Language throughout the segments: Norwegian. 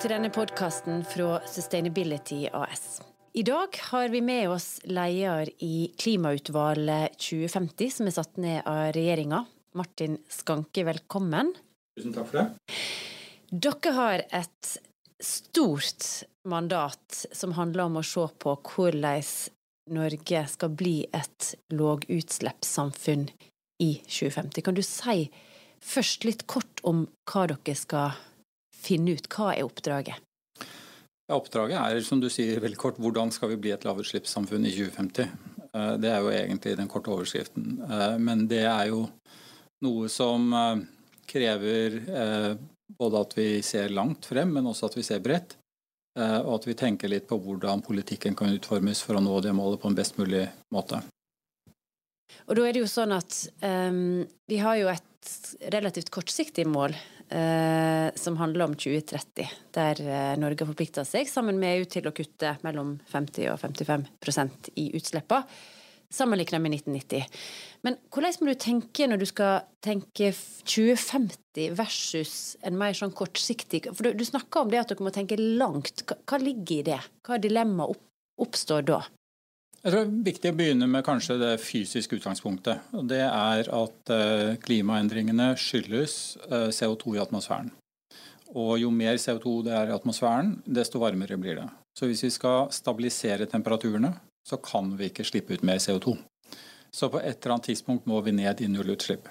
til denne podkasten fra Sustainability AS. I dag har vi med oss leder i Klimautvalget 2050, som er satt ned av regjeringa. Martin Skanke, velkommen. Tusen takk for det. Dere har et stort mandat som handler om å se på hvordan Norge skal bli et lågutslippssamfunn i 2050. Kan du si først litt kort om hva dere skal finne ut? Hva er oppdraget? Ja, oppdraget er som du sier veldig kort, hvordan skal vi bli et lavutslippssamfunn i 2050? Eh, det er jo egentlig den korte overskriften. Eh, men det er jo noe som eh, krever både at vi ser langt frem, men også at vi ser bredt. Og at vi tenker litt på hvordan politikken kan utformes for å nå det målet på en best mulig måte. Og da er det jo sånn at um, vi har jo et relativt kortsiktig mål uh, som handler om 2030, der uh, Norge har forplikta seg sammen med EU til å kutte mellom 50 og 55% i utslippene, sammenlignet med 1990. Men hvordan må du tenke når du skal tenke 2050 versus en mer sånn kortsiktig For du, du snakker om det at dere må tenke langt. Hva, hva ligger i det? Hva dilemma opp, oppstår da? Jeg tror Det er viktig å begynne med kanskje det fysiske utgangspunktet. Det er at eh, klimaendringene skyldes eh, CO2 i atmosfæren. Og Jo mer CO2 det er i atmosfæren, desto varmere blir det. Så Hvis vi skal stabilisere temperaturene, så kan vi ikke slippe ut mer CO2. Så på et eller annet tidspunkt må vi ned i nullutslipp.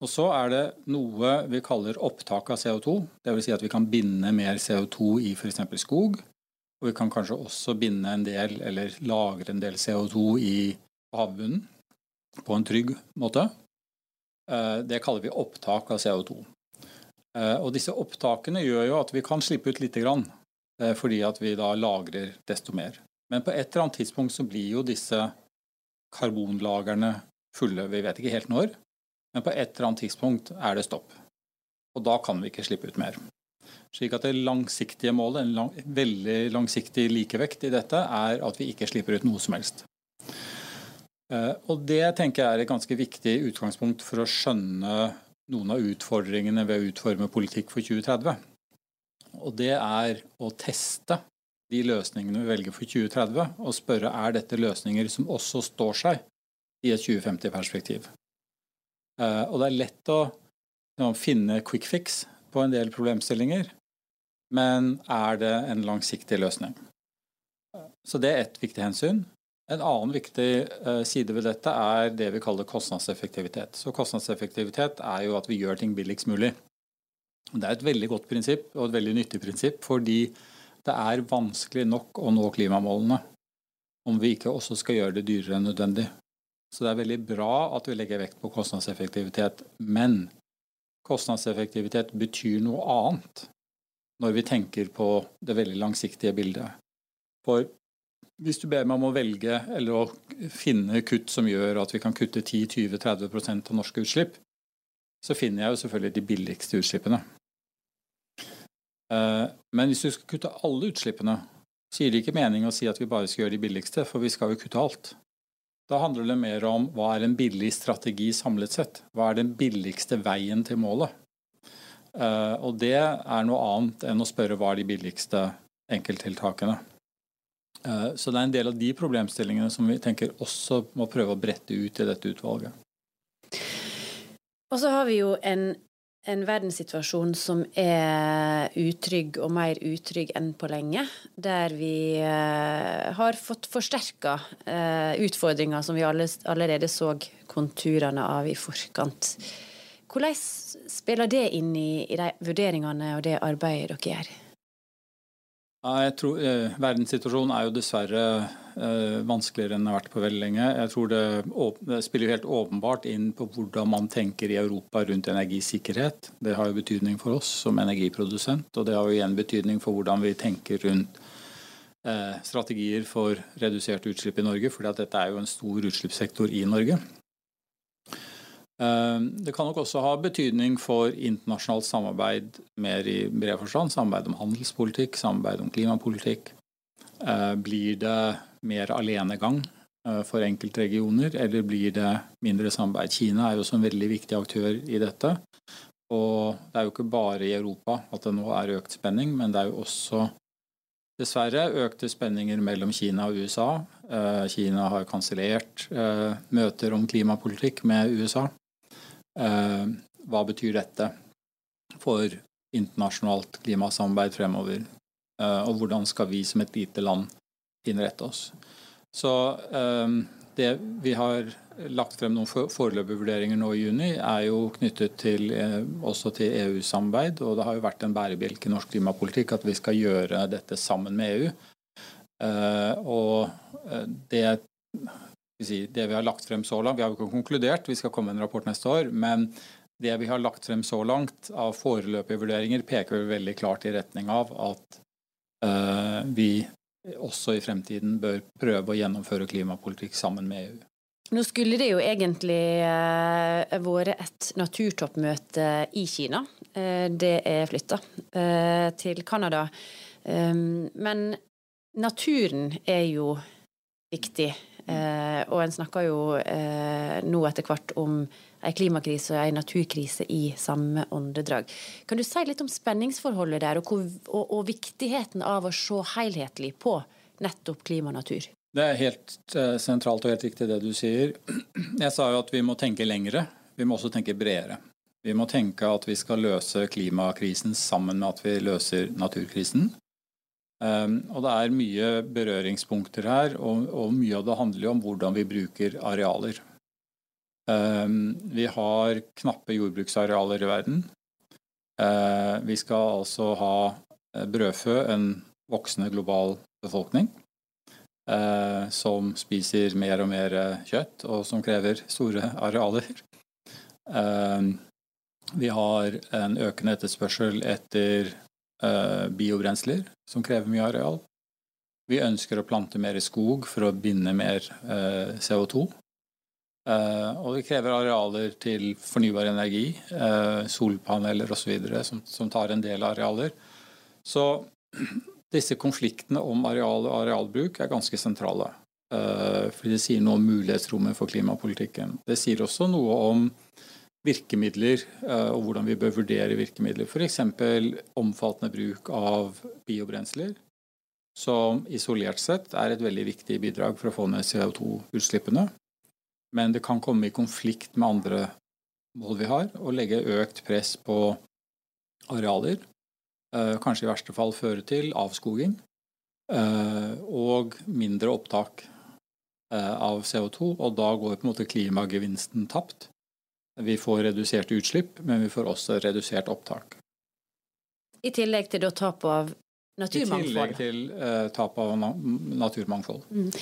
Og Så er det noe vi kaller opptak av CO2. Dvs. Si at vi kan binde mer CO2 i f.eks. skog og vi kan kanskje også binde en del, eller lagre en del CO2 i havbunnen på en trygg måte. Eh, det kaller vi opptak av CO2. Eh, og disse opptakene gjør jo at vi kan slippe ut lite grann, eh, fordi at vi da lagrer desto mer. Men på et eller annet tidspunkt så blir jo disse karbonlagrene fulle. Vi vet ikke helt når, men på et eller annet tidspunkt er det stopp. Og da kan vi ikke slippe ut mer. Slik at det langsiktige målet, en lang, veldig langsiktig likevekt i dette, er at vi ikke slipper ut noe som helst. Eh, og Det tenker jeg er et ganske viktig utgangspunkt for å skjønne noen av utfordringene ved å utforme politikk for 2030. Og det er å teste de løsningene vi velger for 2030, og spørre er dette løsninger som også står seg i et 2050-perspektiv. Eh, og det er lett å finne quick fix på en del problemstillinger, men er det en langsiktig løsning? Så det er ett viktig hensyn. En annen viktig eh, side ved dette er det vi kaller kostnadseffektivitet. Så Kostnadseffektivitet er jo at vi gjør ting billigst mulig. Det er et veldig godt prinsipp og et veldig nyttig prinsipp, fordi det er vanskelig nok å nå klimamålene om vi ikke også skal gjøre det dyrere enn nødvendig. Så det er veldig bra at vi legger vekt på kostnadseffektivitet, men kostnadseffektivitet betyr noe annet når vi tenker på det veldig langsiktige bildet. For hvis du ber meg om å velge eller å finne kutt som gjør at vi kan kutte 10-20-30% av norske utslipp, så finner jeg jo selvfølgelig de billigste utslippene. Eh, men hvis du skal kutte alle utslippene, så gir det ikke mening å si at vi bare skal gjøre de billigste, for vi skal jo kutte alt. Da handler det mer om hva er en billig strategi samlet sett? Hva er den billigste veien til målet? Eh, og det er noe annet enn å spørre hva er de billigste enkelttiltakene. Eh, så det er en del av de problemstillingene som vi tenker også må prøve å brette ut i dette utvalget. Og så har vi jo en en verdenssituasjon som er utrygg og mer utrygg enn på lenge. Der vi uh, har fått forsterka uh, utfordringer som vi allerede så konturene av i forkant. Hvordan spiller det inn i, de vurderingene og det arbeidet dere gjør? Jeg tror eh, Verdenssituasjonen er jo dessverre eh, vanskeligere enn det har vært på veldig lenge. Jeg tror det, det, spiller helt åpenbart inn på hvordan man tenker i Europa rundt energisikkerhet. Det har jo betydning for oss som energiprodusent, og det har jo igjen betydning for hvordan vi tenker rundt eh, strategier for reduserte utslipp i Norge, fordi at dette er jo en stor utslippssektor i Norge. Eh, det kan nok også ha betydning for internasjonalt samarbeid mer i bred forstand. Samarbeid om handelspolitikk, samarbeid om klimapolitikk. Eh, blir det mer alenegang eh, for enkeltregioner, eller blir det mindre samarbeid? Kina er jo også en veldig viktig aktør i dette. Og det er jo ikke bare i Europa at det nå er økt spenning, men det er jo også dessverre økte spenninger mellom Kina og USA. Eh, Kina har kansellert møter om klimapolitikk med USA. Hva betyr dette for internasjonalt klimasamarbeid fremover? Og hvordan skal vi som et lite land innrette oss? Så det vi har lagt frem noen foreløpige vurderinger nå i juni, er jo knyttet til, eh, også til EU-samarbeid. Og det har jo vært en bærebjelke i norsk klimapolitikk at vi skal gjøre dette sammen med EU. Eh, og eh, det, det vi har lagt frem så langt Vi har jo ikke konkludert, vi skal komme med en rapport neste år. men det vi har lagt frem så langt av foreløpige vurderinger, peker veldig klart i retning av at vi også i fremtiden bør prøve å gjennomføre klimapolitikk sammen med EU. Nå skulle det jo egentlig uh, vært et naturtoppmøte i Kina. Uh, det er flytta til Canada. Men naturen er jo viktig. og en snakker jo nå etter hvert om ei klimakrise og ei naturkrise i samme åndedrag. Kan du si litt om spenningsforholdet der, og, og, og viktigheten av å se helhetlig på nettopp klima og natur? Det er helt eh, sentralt og helt riktig det du sier. Jeg sa jo at vi må tenke lengre. Vi må også tenke bredere. Vi må tenke at vi skal løse klimakrisen sammen med at vi løser naturkrisen. Um, og det er mye berøringspunkter her, og, mye av det handler jo om hvordan vi bruker arealer. Um, vi har knappe jordbruksarealer i verden. Uh, vi skal altså ha eh, brødfø en voksende global befolkning eh, som spiser mer og mer eh, kjøtt, og som krever store arealer. Eh, vi har en økende etterspørsel etter biobrensler, som krever mye areal. Vi ønsker å plante mer skog for å binde mer eh, CO2. Uh, og det krever arealer til fornybar energi, uh, solpaneler osv., som, som tar en del arealer. Så disse konfliktene om areal og arealbruk er ganske sentrale. Eh, fordi det sier noe om mulighetsrommet for klimapolitikken. Det sier også noe om virkemidler eh, og hvordan vi bør vurdere virkemidler. F.eks. omfattende bruk av biobrensler, som isolert sett er et veldig viktig bidrag for å få ned CO2-utslippene. Men det kan komme i konflikt med andre mål vi har, og legge økt press på arealer Eh, kanskje i verste fall føre til avskoging eh, og mindre opptak eh, av CO2, og da går på en måte klimagevinsten tapt. Vi får reduserte utslipp, men vi får også redusert opptak. I tillegg til da tap av naturmangfold? I tillegg til eh, tap av na naturmangfold. Mm.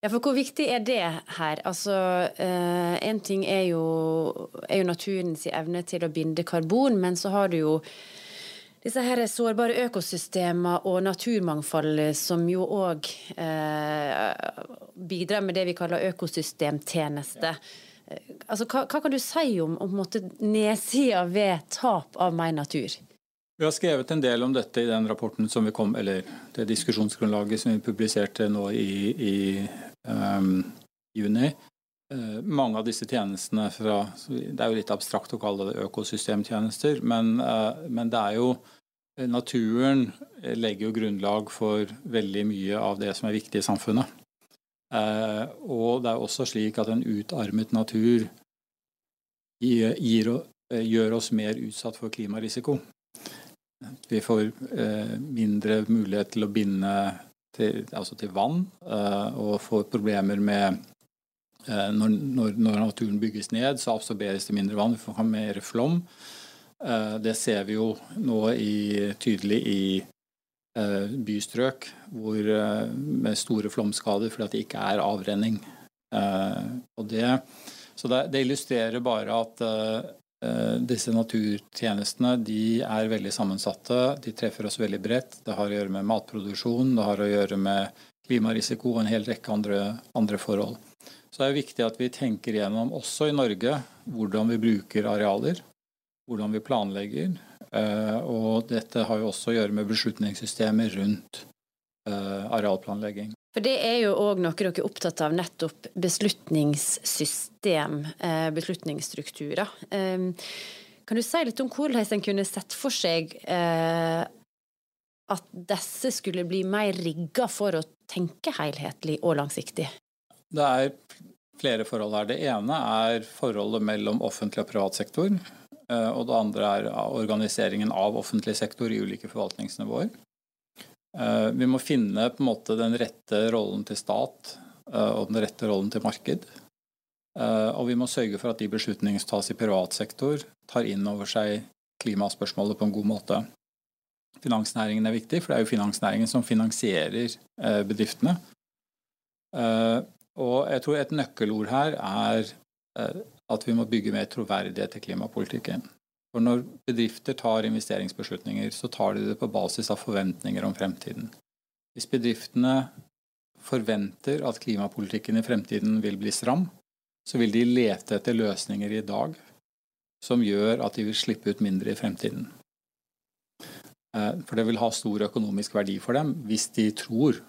Ja, for hvor viktig er det her? Altså, Én En ting er jo, er jo naturens evne til å binde karbon, men så har du jo disse her sårbare økosystemer og naturmangfold som jo òg eh, bidrar med det vi kaller økosystemtjeneste. Eh, altså, hva, hva, kan du si om, om nedsida ved tap av mer natur? Vi har skrevet en del om dette i den rapporten som vi kom, eller det diskusjonsgrunnlaget som vi publiserte nå i, i juni. Eh, mange av disse tjenestene fra Det er jo litt abstrakt å kalle det økosystemtjenester, men, eh, men det er jo eh, Naturen legger jo grunnlag for veldig mye av det som er viktig i samfunnet. Og det er også slik at en utarmet natur gir, gjør oss mer utsatt for klimarisiko. Vi får mindre mulighet til å binde til, altså til vann, og får problemer med Eh, når, når, når, naturen bygges ned, så absorberes det mindre vann. Vi får mer flom. Eh, det ser vi jo nå i, tydelig i eh, bystrøk hvor, med store flomskader fordi det ikke er avrenning. Det, så det, det, illustrerer bare at disse naturtjenestene er veldig sammensatte. De treffer oss veldig bredt. Det har å gjøre med matproduksjon, det har å gjøre med klimarisiko og en hel rekke andre, andre forhold. Så det er viktig at vi tenker gjennom, også i Norge, hvordan vi bruker arealer. Hvordan vi planlegger. Eh, og dette har jo også å gjøre med beslutningssystemer rundt eh, arealplanlegging. For det er jo òg noe dere er opptatt av, nettopp beslutningssystem, eh, beslutningsstrukturer. Kan du si litt om hvordan en kunne sett for seg eh, at disse skulle bli mer rigga for å tenke helhetlig og langsiktig? Det er flere forhold her. Det ene er forholdet mellom offentlig og privat sektor. Eh, og det andre er organiseringen av offentlig sektor i ulike forvaltningsnivåer. Eh, vi må finne på en måte den rette rollen til stat eh, og den rette rollen til marked. Og vi må sørge for at de beslutningene som tas i privat sektor, tar inn over seg klimaspørsmålet på en god måte. Finansnæringen er viktig, for det er jo finansnæringen som finansierer bedriftene. Og jeg tror et nøkkelord her er at vi må bygge mer troverdighet til klimapolitikken. For når bedrifter tar investeringsbeslutninger, så tar de det på basis av forventninger om fremtiden. Hvis bedriftene forventer at klimapolitikken i fremtiden vil bli stram, så vil de lete etter løsninger i dag som gjør at de vil slippe ut mindre i fremtiden. Eh, for det vil ha stor økonomisk verdi for dem hvis de tror,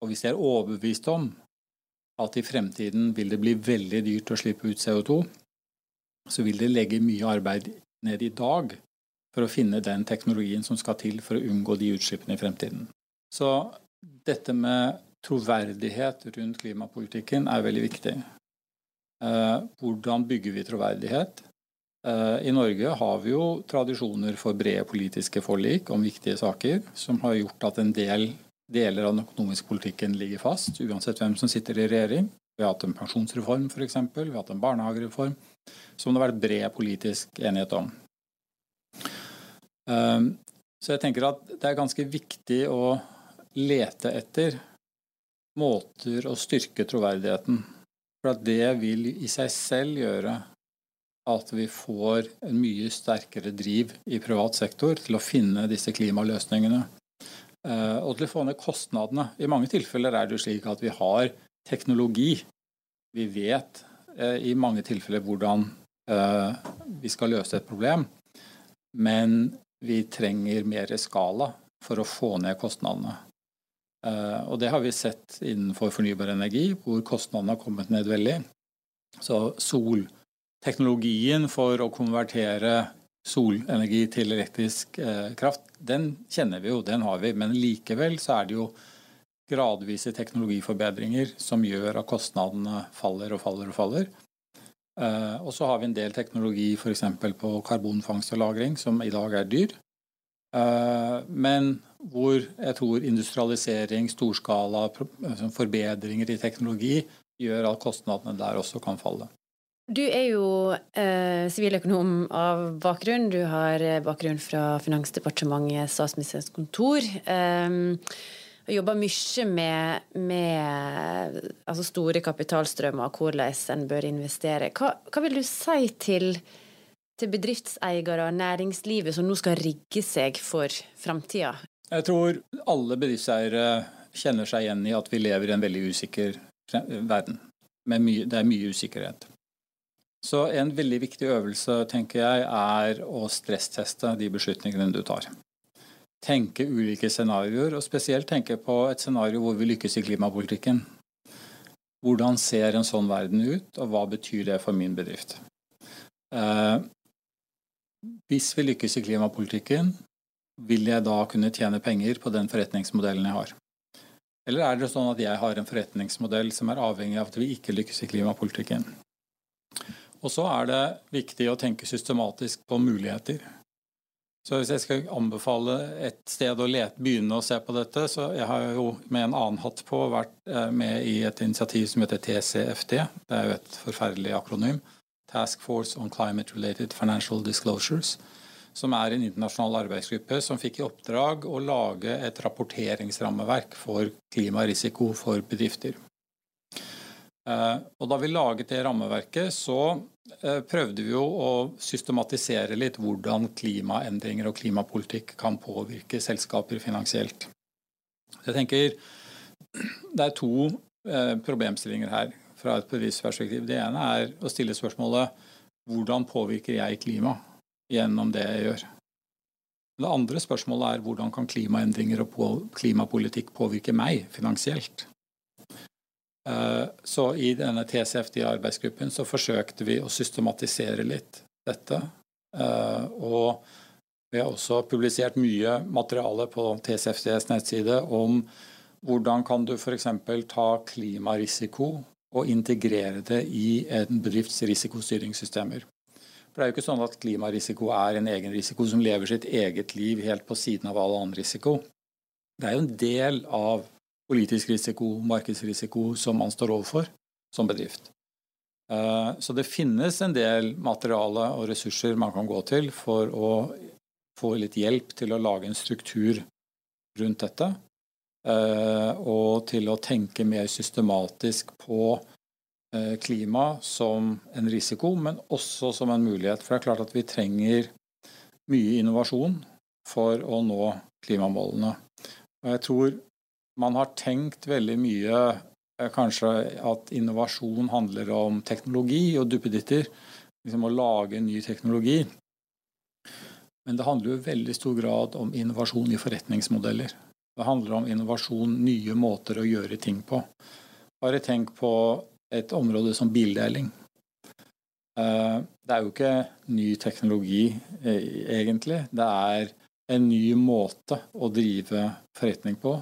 og hvis de er overbevist om, at i fremtiden vil det bli veldig dyrt å slippe ut CO2, så vil de legge mye arbeid ned i dag for å finne den teknologien som skal til for å unngå de utslippene i fremtiden. Så dette med troverdighet rundt klimapolitikken er veldig viktig. Eh, hvordan bygger vi troverdighet? Eh, I Norge har vi jo tradisjoner for brede politiske forlik om viktige saker, som har gjort at en del deler av den økonomiske politikken ligger fast, uansett hvem som sitter i regjering. Vi har hatt en pensjonsreform f.eks., vi har hatt en barnehagereform, som det har vært bred politisk enighet om. Ehm, så jeg tenker at det er ganske viktig å lete etter måter å styrke troverdigheten. For det vil i seg selv gjøre at vi får en mye sterkere driv i privat sektor til å finne disse klimaløsningene. Eh, og til å få ned kostnadene. I mange tilfeller er det jo slik at vi har teknologi. Vi vet i mange tilfeller hvordan eh, vi skal løse et problem, men vi trenger mer skala for å få ned kostnadene. Og det har vi sett innenfor fornybar energi, hvor kostnadene har kommet ned veldig. Så solteknologien for å konvertere solenergi til elektrisk eh, kraft, den kjenner vi jo, den har vi. Men likevel så er det jo gradvise teknologiforbedringer som gjør at kostnadene faller og faller og faller. Eh, og så har vi en del teknologi f.eks. på karbonfangst og -lagring som i dag er dyr. Eh, men hvor jeg tror industrialisering, storskala, forbedringer i teknologi gjør at kostnadene der også kan falle. Du er jo eh, siviløkonom eh, av bakgrunn. Du har bakgrunn fra Finansdepartementet, Statsministerens kontor. Eh, og jobber mye med, med altså store kapitalstrømmer og hvordan en bør investere. Hva, hva vil du si til, til bedriftseiere og næringslivet som nå skal rigge seg for framtida? Jeg tror alle bedriftseiere kjenner seg igjen i at vi lever i en veldig usikker verden. Mye, det er mye usikkerhet. Så en veldig viktig øvelse, tenker jeg, er å stressteste de beslutningene du tar. Tenke ulike scenarioer, og spesielt tenke på et scenario hvor vi lykkes i klimapolitikken. Hvordan ser en sånn verden ut, og hva betyr det for min bedrift? Eh, hvis vi lykkes i klimapolitikken, vil jeg da kunne tjene penger på den forretningsmodellen jeg har? Eller er det sånn at jeg har en forretningsmodell som er avhengig av at vi ikke lykkes i klimapolitikken? Og så er det viktig å tenke systematisk på muligheter. Så hvis jeg skal anbefale et sted å lete, begynne å se på dette, så jeg har jo med en annen hatt på vært eh, med i et initiativ som heter TCFD. Det er jo et forferdelig akronym. Task Force on Climate Related Financial Disclosures. Som er en internasjonal arbeidsgruppe som fikk i oppdrag å lage et rapporteringsrammeverk for klimarisiko for bedrifter. Eh, og da vi laget det rammeverket, så eh, prøvde vi jo å systematisere litt hvordan klimaendringer og klimapolitikk kan påvirke selskaper finansielt. Jeg tenker det er to eh, problemstillinger her fra et bevisperspektiv. Det ene er å stille spørsmålet hvordan påvirker jeg klima gjennom det jeg gjør? Det andre spørsmålet er hvordan kan klimaendringer og klimapolitikk påvirke meg finansielt? Eh, så i denne TCFD-arbeidsgruppen så forsøkte vi å systematisere litt dette. Og vi har også publisert mye materiale på TCFDs nettside om hvordan kan du f.eks. ta klimarisiko og integrere det i en bedrifts risikostyringssystemer. For Det er jo ikke sånn at klimarisiko er en egen risiko som lever sitt eget liv helt på siden av all annen risiko. Det er jo en del av politisk risiko, markedsrisiko, som man står overfor som bedrift. Eh, så det finnes en del materiale og ressurser man kan gå til for å få litt hjelp til å lage en struktur rundt dette. Eh, og til å tenke mer systematisk på eh, klima som en risiko, men også som en mulighet. For det er klart at vi trenger mye innovasjon for å nå klimamålene. Og jeg tror man har tenkt veldig mye eh, kanskje at innovasjon handler om teknologi og duppeditter. Liksom å lage ny teknologi. Men det handler jo i veldig stor grad om innovasjon i forretningsmodeller. Det handler om innovasjon, nye måter å gjøre ting på. Bare tenk på et område som bildeling. Eh, det er jo ikke ny teknologi, eh, egentlig. Det er en ny måte å drive forretning på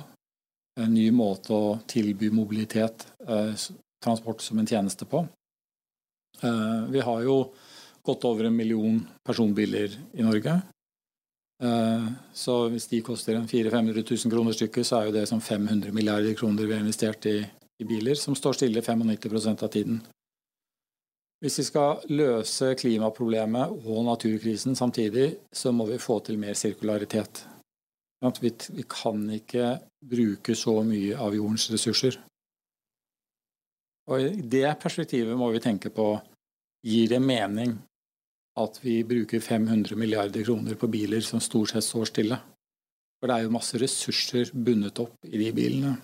en ny måte å tilby mobilitet, eh, transport som en tjeneste på. Eh, vi har jo godt over en million personbiler i Norge. Eh, så hvis de koster 400 500 000 kroner stykket, så er jo det som 500 milliarder kroner vi har investert i, i biler, som står stille 95% av tiden. Hvis vi skal løse klimaproblemet og naturkrisen samtidig, så må vi få til mer sirkularitet. Vi, vi kan ikke bruke så mye av jordens ressurser. Og I det perspektivet må vi tenke på gir det mening at vi bruker 500 milliarder kroner på biler som stort sett står stille? For det er jo masse ressurser bundet opp i de bilene.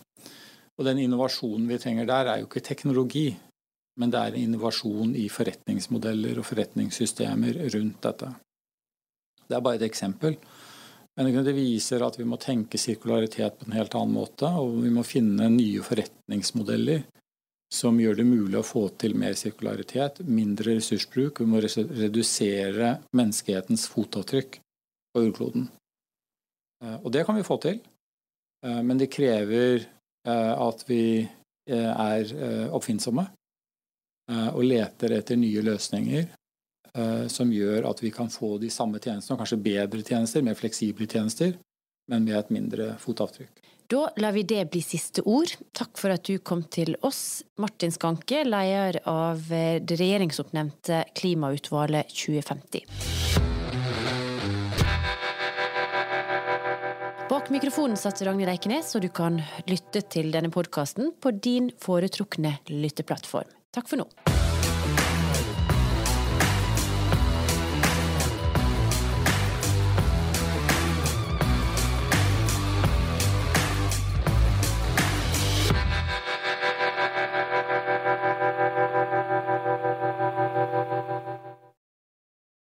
Og den innovasjonen vi trenger der, er jo ikke teknologi, men det er innovasjon i forretningsmodeller og forretningssystemer rundt dette. Det er bare et eksempel. Men det viser at vi må tenke sirkularitet på en helt annen måte, og vi må finne nye forretningsmodeller som gjør det mulig å få til mer sirkularitet, mindre ressursbruk. Vi må redusere menneskehetens fotavtrykk på jordkloden. Eh, og det kan vi få til, eh, men det krever eh, at vi er oppfinnsomme og leter etter nye løsninger som gjør at vi kan få de samme tjenestene, og kanskje bedre tjenester, mer fleksible tjenester, men med et mindre fotavtrykk. Da lar vi det bli siste ord. Takk for at du kom til oss, Martin Skanke, leder av eh, det regjeringsoppnevnte Klimautvalget 2050. Bak mikrofonen satt Ragnhild Eikenes, og du kan lytte til denne podkasten på din foretrukne lytteplattform. Takk for nå.